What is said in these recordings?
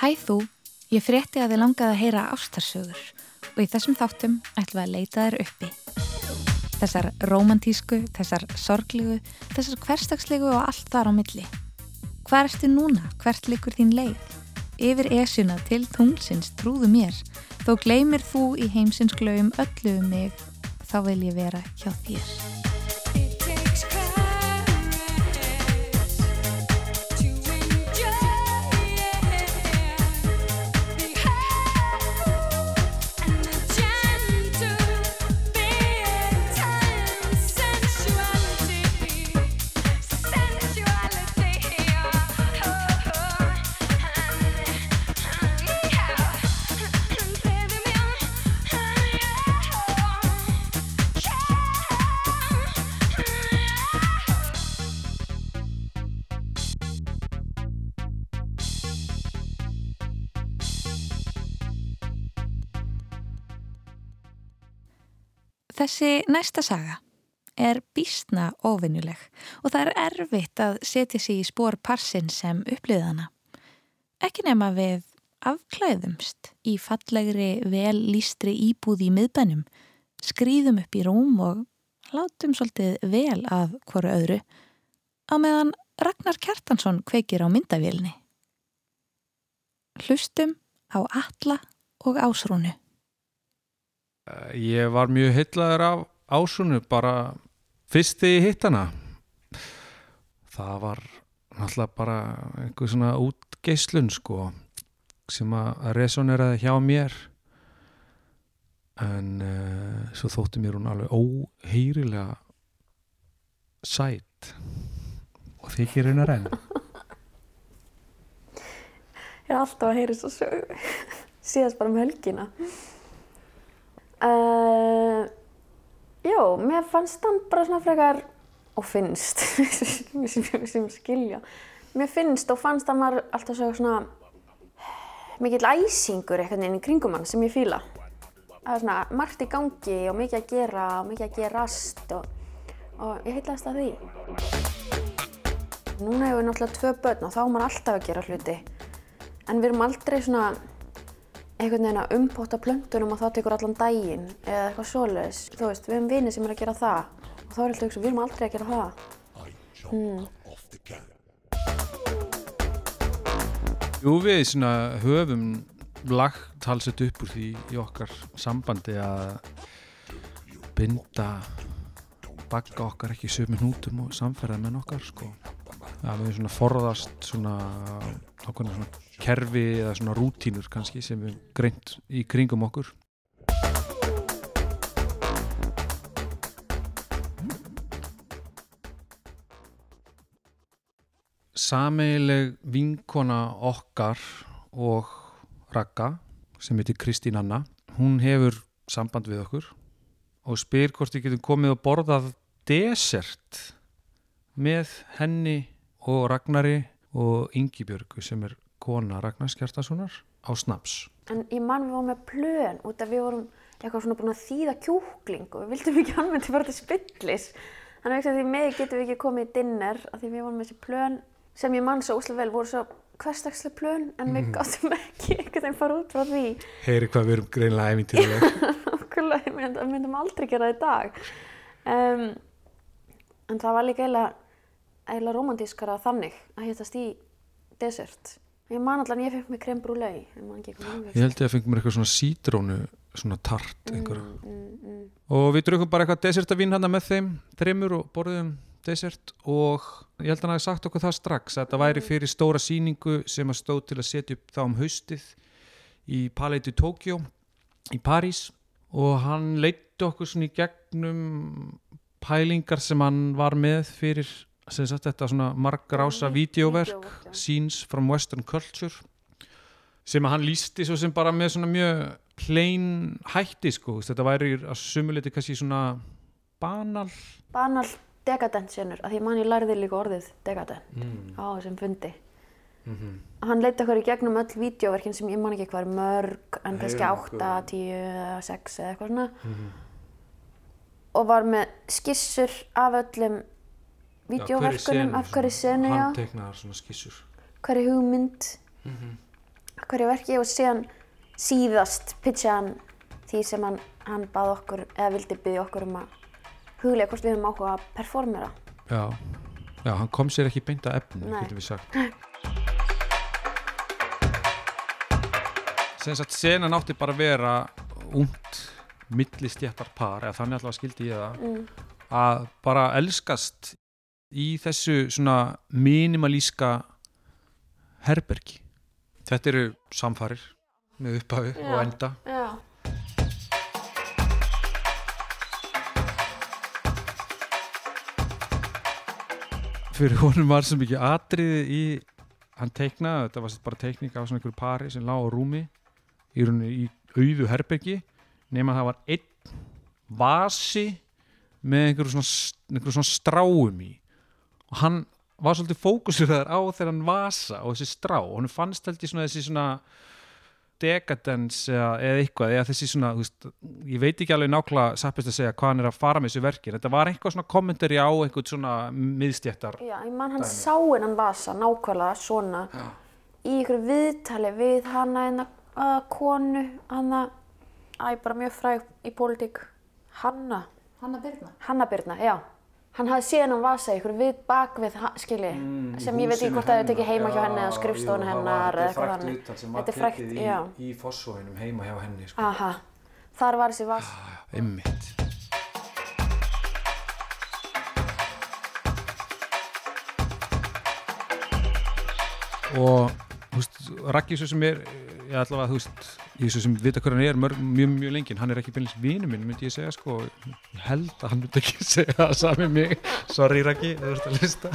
Hæ þú, ég frétti að þið langaði að heyra ástarsögur og í þessum þáttum ætlum við að leita þér uppi. Þessar romantísku, þessar sorglegu, þessar hverstagslegu og allt þar á milli. Hvað erstu núna? Hvert likur þín leið? Yfir esjuna til tunglsins trúðu mér, þó gleymir þú í heimsins glöfum öllu um mig, þá vil ég vera hjá þér. Þessi næsta saga er bísna ofinnuleg og það er erfitt að setja sig í spór parsin sem uppliðana. Ekki nema við afklæðumst í fallegri vel lístri íbúð í miðbænum, skrýðum upp í rúm og látum svolítið vel af hverju öðru á meðan Ragnar Kjartansson kveikir á myndavélni. Hlustum á alla og ásrúnu. Eh, ég var mjög hyllaður af ásunu bara fyrst þegar ég hitt hana. Það var náttúrulega bara einhver svona útgeislun sko sem að resoneraði hjá mér. En uh, svo þótti mér hún alveg óheyrilega sætt og þykir hennar enn. Ég er alltaf að heyra svo sög síðast bara um helgina Uh, já, mér fannst hann bara svona frekar og finnst sem, skilja. Mér finnst og fannst hann var alltaf svona mikill æsingur eitthvað inn í kringum hann sem ég fýla það er svona margt í gangi og mikið að gera og mikið að gerast og, og ég heitlaðist að því. Núna hefur við náttúrulega tvö börn og þá er maður alltaf að gera hluti. En við erum aldrei svona einhvern veginn að umpóta plöntunum og það tekur allan daginn eða eitthvað svoleiðis. Þú veist, við hefum vinið sem er að gera það og þá er alltaf eitthvað, við erum aldrei að gera það. Hmm. Jú, við svona höfum lagt halsett upp úr því í okkar sambandi að binda bakka okkar ekki sömu hnútum og samferða með okkar sko. Að við svona forðast svona, svona kerfi eða svona rútínur kannski sem við greint í kringum okkur. Sameileg vinkona okkar og Raka sem heitir Kristín Anna hún hefur samband við okkur og spyr hvort við getum komið og borðað desert með henni og Ragnari og Yngibjörgu sem er kona Ragnars Kjartasonar á snaps. En ég mann við varum með plön út af við vorum eitthvað svona búin að þýða kjúkling og við vildum ekki anvenda bara til spillis. Þannig að því með getum við ekki komið í dinner af því við vorum með þessi plön sem ég mann svo úslega vel voru svo hverstagslega plön en við mm. gáttum ekki einhvern veginn fara út frá því. Heyri hvað við erum greinlega æfintilega. Okkurlega, við myndum aldrei gera það í dag. Um, en það var líka eiginlega romantískara þannig að hittast í desert. Ég man allan, ég fekk mér krem brúlei Ég held ég að fengi mér eitthvað svona sítrónu svona tart mm, mm, mm. og við drukum bara eitthvað desertavín hann með þeim, þreymur og borðum desert og ég held að hann hafi sagt okkur það strax að þetta væri mm. fyrir stóra síningu sem að stóð til að setja upp þá um haustið í Palais du Tokyo í París og hann leitti okkur svona í gegnum pælingar sem hann var með fyrir sagt, þetta svona margrása videóverk Scenes from Western Culture sem að hann lísti svo sem bara með svona mjög plain hætti sko, þetta væri að sumuleiti kannski svona banal banal dekadent senur, af því mann ég lærði líka orðið dekadent mm. á þessum fundi mm -hmm. hann leiti okkur í gegnum öll videóverkin sem ég man ekki hvað er mörg en kannski 8, 10, 6 eða eitthvað svona mm -hmm. og var með skissur af öllum videóverkunum af hverju senu hann teiknaðar svona skissur. Hverju hugmynd? Hverju verki? Og síðan síðast pitcha hann því sem hann, hann bað okkur eða vildi byggja okkur um að huglega hvort við höfum áhuga að performera. Já, já, hann kom sér ekki beint að efni, Nei. getur við sagt. Sem sagt senan átti bara að vera ungt millistjættar par, eða þannig allavega skildi ég það mm. að bara elskast í þessu svona minimalíska herbergi. Þetta eru samfarir með upphafi og enda. Já, fyrir honum var sem ekki atriði í hann teiknaði, þetta var bara teikning af svona einhverju pari sem lá á rúmi í í auðu herbergi nema það var einn vasi með einhverju svona, einhverju svona stráum í og hann var svolítið fókusur á þegar hann vasa og þessi strá og hann fannst held ég svona þessi svona decadence eða, eitthvað eða þessi svona, þú veist, ég veit ekki alveg nákvæmlega sappist að segja hvað hann er að fara með þessu verki þetta var eitthvað svona kommentari á einhvern svona miðstjættar já, ég man hann Dæmi. sá hennan vasa nákvæmlega svona Já. í ykkur viðtali við hana en að konu hana, æ, bara mjög fræg í pólitík Hanna, Hanna Birna. Hanna Birna, já hann hafði séð hennan vasa í ykkur við bak við ha- skilji, Mm, sem ég veit ekki hvort það hefði tekið heima hjá henni eða skrifstofun hennar eða eitthvað þannig Þetta er frægt, já. í fossóinum heima hjá henni sko. Aha, þar var þessi vasa einmitt og þú veist, svo sem er ég allavega, þú veist, ég svo sem vita hver hann er mörg, mjög, mjög lengin, hann er ekki beinlega vinu minn, myndi ég segja, sko. Ég held að hann myndi ekki segja það sami mig. Sorry Raggi, þú ert að lista.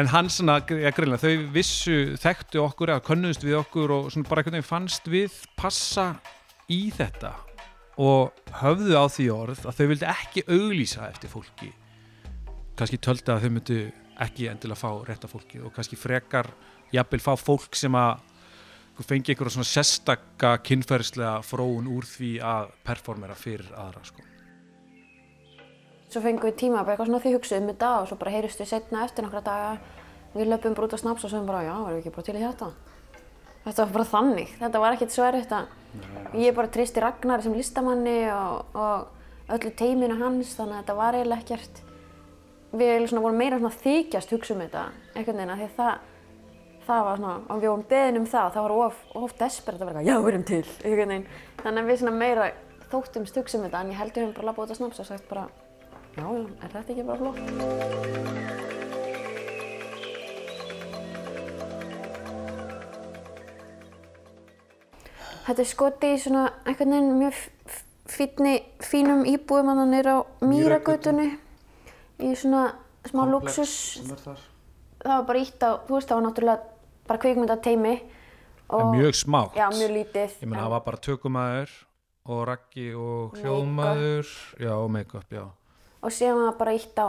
En hann svona, ja, greinlega, þau vissu, þekktu okkur eða könnuðust við okkur og svona bara einhvern veginn fannst við passa í þetta og höfðu á því orð að þau vildi ekki auglýsa eftir fólki. Kannski töldu að þau myndu ekki endilega fá rétta fólki og kannski frekar jafnvel fá fólk sem að fengi einhverja svona sérstaka kynferðislega fróun úr því að performera fyrir aðra sko. Svo fengum við tíma bara eitthvað svona því hugsuðum um þetta og svo bara heyrist við setna eftir nokkra daga við löpum bara út á snaps og sögum bara já, erum við ekki bara til í þetta? Þetta var bara þannig, þetta var ekkert svo erfitt að ég bara tristi Ragnar sem listamanni og, og öllu teiminu hans þannig að þetta var eiginlega ekkert við vorum meira svona þykjast hugsa um þetta einhvern veginn að því að það það var svona, og við vorum beðin um það það var of, of desperate að vera eitthvað, já, við erum til einhvern veginn, þannig að við svona meira þóttumst hugsa um þetta en ég held ég höfum bara labbað út á snaps og sagt bara já, er þetta ekki bara flott? Þetta er skoti í svona einhvern veginn mjög fínni, fínum íbúðum að hann er á Mýragötunni. Í svona smá luxus það var bara ítt á, þú veist það var náttúrulega bara kvikmyndateimi en mjög smátt. Já, mjög lítið ég meina en- það var bara tökumæður og raggi og hljóðmaður. Já og make-up, já. Og síðan var það bara ítt á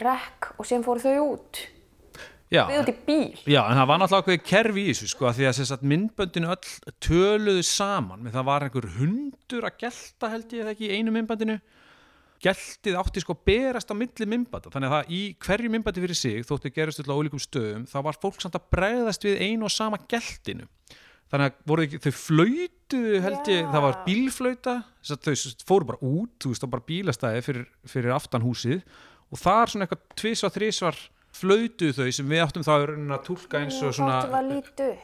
rekk og síðan fóru þau út. Já, við út í bíl. Já, en það var náttúrulega okkur kerfi í þessu sko, því að að myndböndinu öll töluðu saman, með það var einhver hundur að gelta held ég eða ekki í einu myndböndinu geltið átti sko berast á milli myndbanda, þannig að það í hverju myndbandi fyrir sig, þóttu gerist öll á ólíkum stöðum þá var fólk samt að bregðast við einu og sama geltinu þannig að voru þau flöytuðu held ég, Já. það var bílflöyta þau fóru bara út, þú veist, það var bara bílastæði fyrir, fyrir aftan húsið og þar svona eitthvað tvisvar, þrisvar flöytuðu þau sem við áttum þá að túlka eins og svona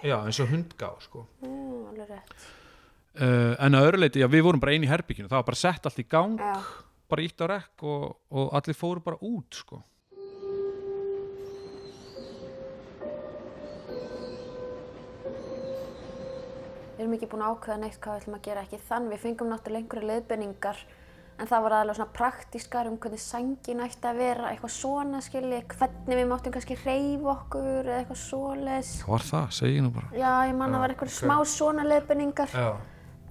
já, eins og hundgá sko. rétt uh, en að öðru leiti, já, við vorum bara einu í herbygginu það var bara sett allt í gang já. Bara ítt á rekk og, og allir fóru bara út sko. við erum ekki búin að ákveða neitt hvað við ætlum að gera ekki þann. Við fengum náttúrulega einhverju leiðbenningar en það var aðalega svona praktískar um hvernig sængin ætti að vera eitthvað svona skilji, hvernig við máttum kannski hreyfa okkur eða eitthvað svoleiðis. Hvað var það, segi nú bara. Já, ég man að það var eitthvað smá svona leiðbenningar já,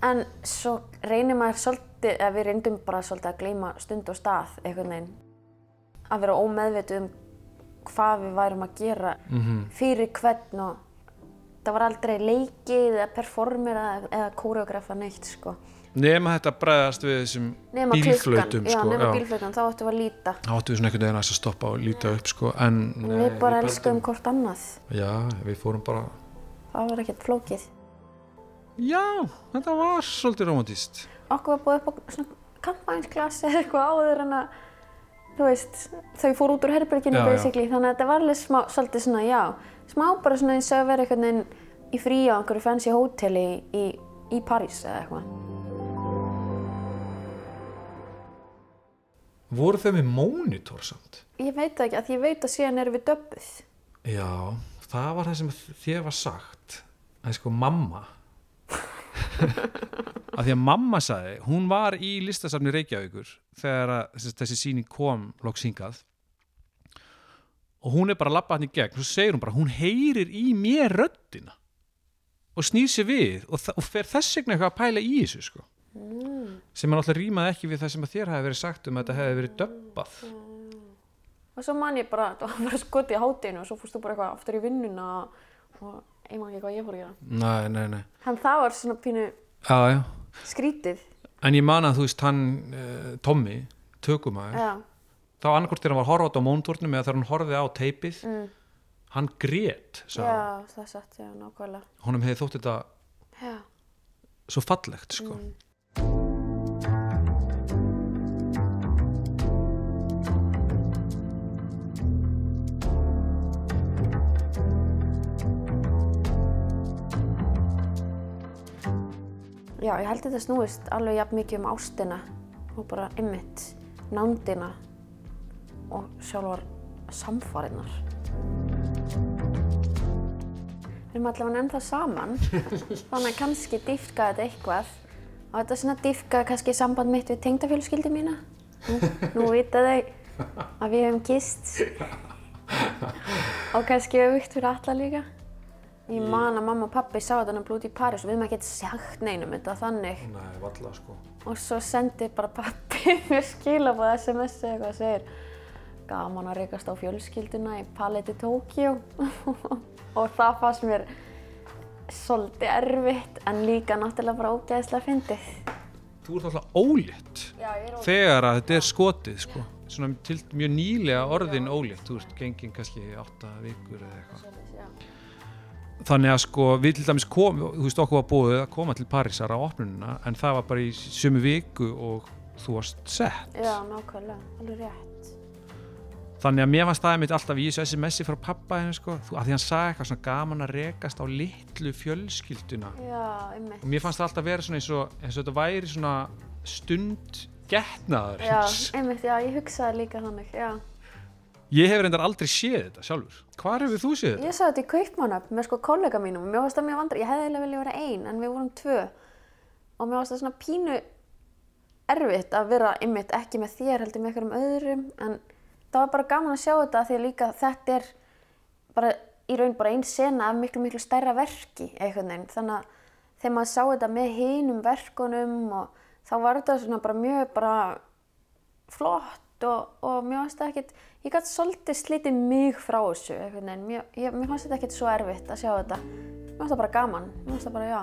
En svo reynir maður svolítið, eða við reyndum bara svolítið að gleyma stund og stað einhvern veginn. Að vera ómeðvitið um hvað við værum að gera fyrir hvern og það var aldrei leikið eða performera eða, eða kóreografa neitt sko. nema þetta bregðast við þessum bílflautum klukkan, já, sko, nema já. bílflautum, þá ættum við að líta þá áttum við svona einhvern veginn að stoppa og líta upp sko, en við bara pældum- elskuðum hvort annað já, við fórum bara það var ekkert flókið já, þetta var svolítið romantist okkur var búið upp á svona kampænsklasi eða eitthvað áður en að þú veist, þau fór út úr herberginu Já, já. basically, þannig að þetta var alveg smá, svolítið svona, já, smá bara svona eins og að vera einhvern veginn í frí á einhverju fancy hóteli í, í, í París eða eitthvað. voru þau með mónitor samt Ég veit ekki, að ég veit að síðan erum við döbbuð. já, það var það sem þér var sagt að sko mamma að því að mamma sagði hún var í listasafni Reykjavíkur þegar að, þessi, þessi síning kom loks hingað. Og hún er bara að labba hann í gegn svo segir hún bara, hún heyrir í mér röddina og snýr sér við og, og fer þess vegna eitthvað að pæla í þessu sko. sem er náttúrulega rýmað ekki við það sem að þér hafi verið sagt um að þetta hefði verið döbbað. Og svo man ég bara, það var bara skotið í hátinu og svo fórstu bara eitthvað aftur í vinnuna og ég man ekki hvað ég fór að gera. nei, nei, nei Þannig það var svona pínu já, já. skrítið. en ég man að þú veist hann uh, Tommy, tökumæður þá annarkvort þegar hann var að horfa á móntúrnum eða þegar hann horfið á teipið mm. hann grét honum hefði þótt þetta Já. svo fallegt sko. Já, ég held þetta snúist alveg jafn mikið um ástina og bara ymmit, nándina og sjálfar samfarinnar. Við erum allavega ennþá saman, þannig að kannski dýfka þetta eitthvað og þetta svona dýfka kannski samband mitt við tengdafjölskyldi mína. Nú, nú vita þau að við hefum kist og kannski auðvikt fyrir alla líka. Ég man að mamma og pappi sá þetta blúti í París og við hefum ekkert sagt neinum þetta þannig. nei, valla sko. Og svo sendi bara pappi mér skilabóð SMS eða eitthvað og segir gaman að reykast á fjölskylduna í Paletti Tókjó og það fannst mér svolítið erfitt en líka náttúrulega bara ógeðslega fyndið. þú ert alltaf ólétt Já, er þegar að þetta er skotið sko. svona til mjög nýlega orðin ólétt. Þú ert gengin kannski í átta vikur eða eitthvað þannig að sko við til dæmis kom þú veist okkur var búið að koma til Parísar á opnununa en það var bara í sömu viku og þú varst sett Já, nákvæmlega, alveg rétt. þannig að mér fannst það mitt alltaf í þessu SMS-i frá pappa henni sko, að því hann sagði eitthvað svona gaman að rekast á litlu fjölskylduna Já, einmitt. og mér fannst það alltaf vera svona eins og, eins og þetta væri svona stund getnaður Já, einmitt, já, ég hugsaði líka þannig, já. ég hef reyndar aldrei séð þetta sjálfur hvar hefur þú séð þetta? Ég sagði þetta í Kaupmannöfn með sko kollega mínum. Og mér varst það mjög vandri, ég hefði eiginlega viljað vera ein en við vorum tvö. Og mér varst það svona pínu erfitt að vera einmitt ekki með þér heldur með einhverjum öðrum. En það var bara gaman að sjá þetta því að líka þetta er bara í raun bara einn sena af miklu miklu stærra verki einhvern veginn. Þannig að þegar maður sá þetta með hinum verkunum og þá var þetta svona bara mjög bara flott og, og mér fannst það ekkert, ég gæti svolítið slítið mig frá þessu einhvern veginn, mér, mér fannst þetta ekkert svo erfitt að sjá þetta, mér fannst það bara gaman, mér fannst það bara já,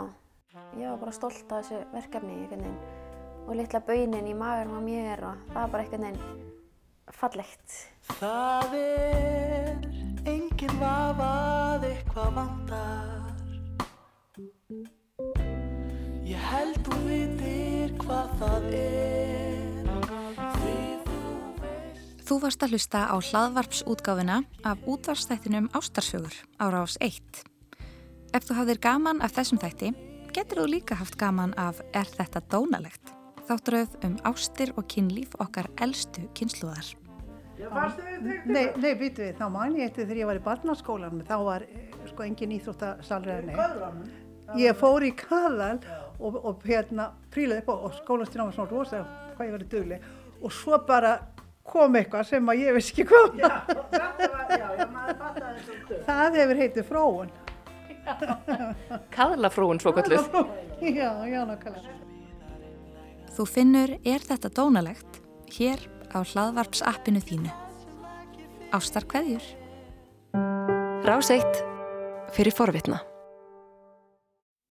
ég var bara stolt af þessu verkefni einhvern veginn. Og litla baunin í maðurum á mér og það var bara einhvern veginn fallegt. Það er engin vafað eitthvað vandar Ég held þú vitir hvað það er Þú varst að hlusta á hlaðvarpsútgáfuna af útvarstættinum Ástarsögur á rás 1. Ef þú hafðir gaman af þessum þætti, getur þú líka haft gaman af Er þetta dónalegt? Þátturöð um ástir og kynlíf okkar elstu kynsluðar. Nei, nei, býtu við, þá man ég eftir þegar ég var í barnaskólanum, þá var eh, sko engin íþróttasalrið neitt. Ég fór í kaðal og, og hérna prílaði upp á og skólastjóna var svona rosa hvað ég verið dugleg og svo bara kom eitthvað sem að ég veist ekki hvað. Það hefur heitið fróun. Kaðlafrúin svo kalluð. Já, já, nákvæmlega. Þú finnur Er þetta dónalegt? hér á hlaðvarpsappinu þínu. Ástar kveðjur. Rás eitt fyrir forvitna.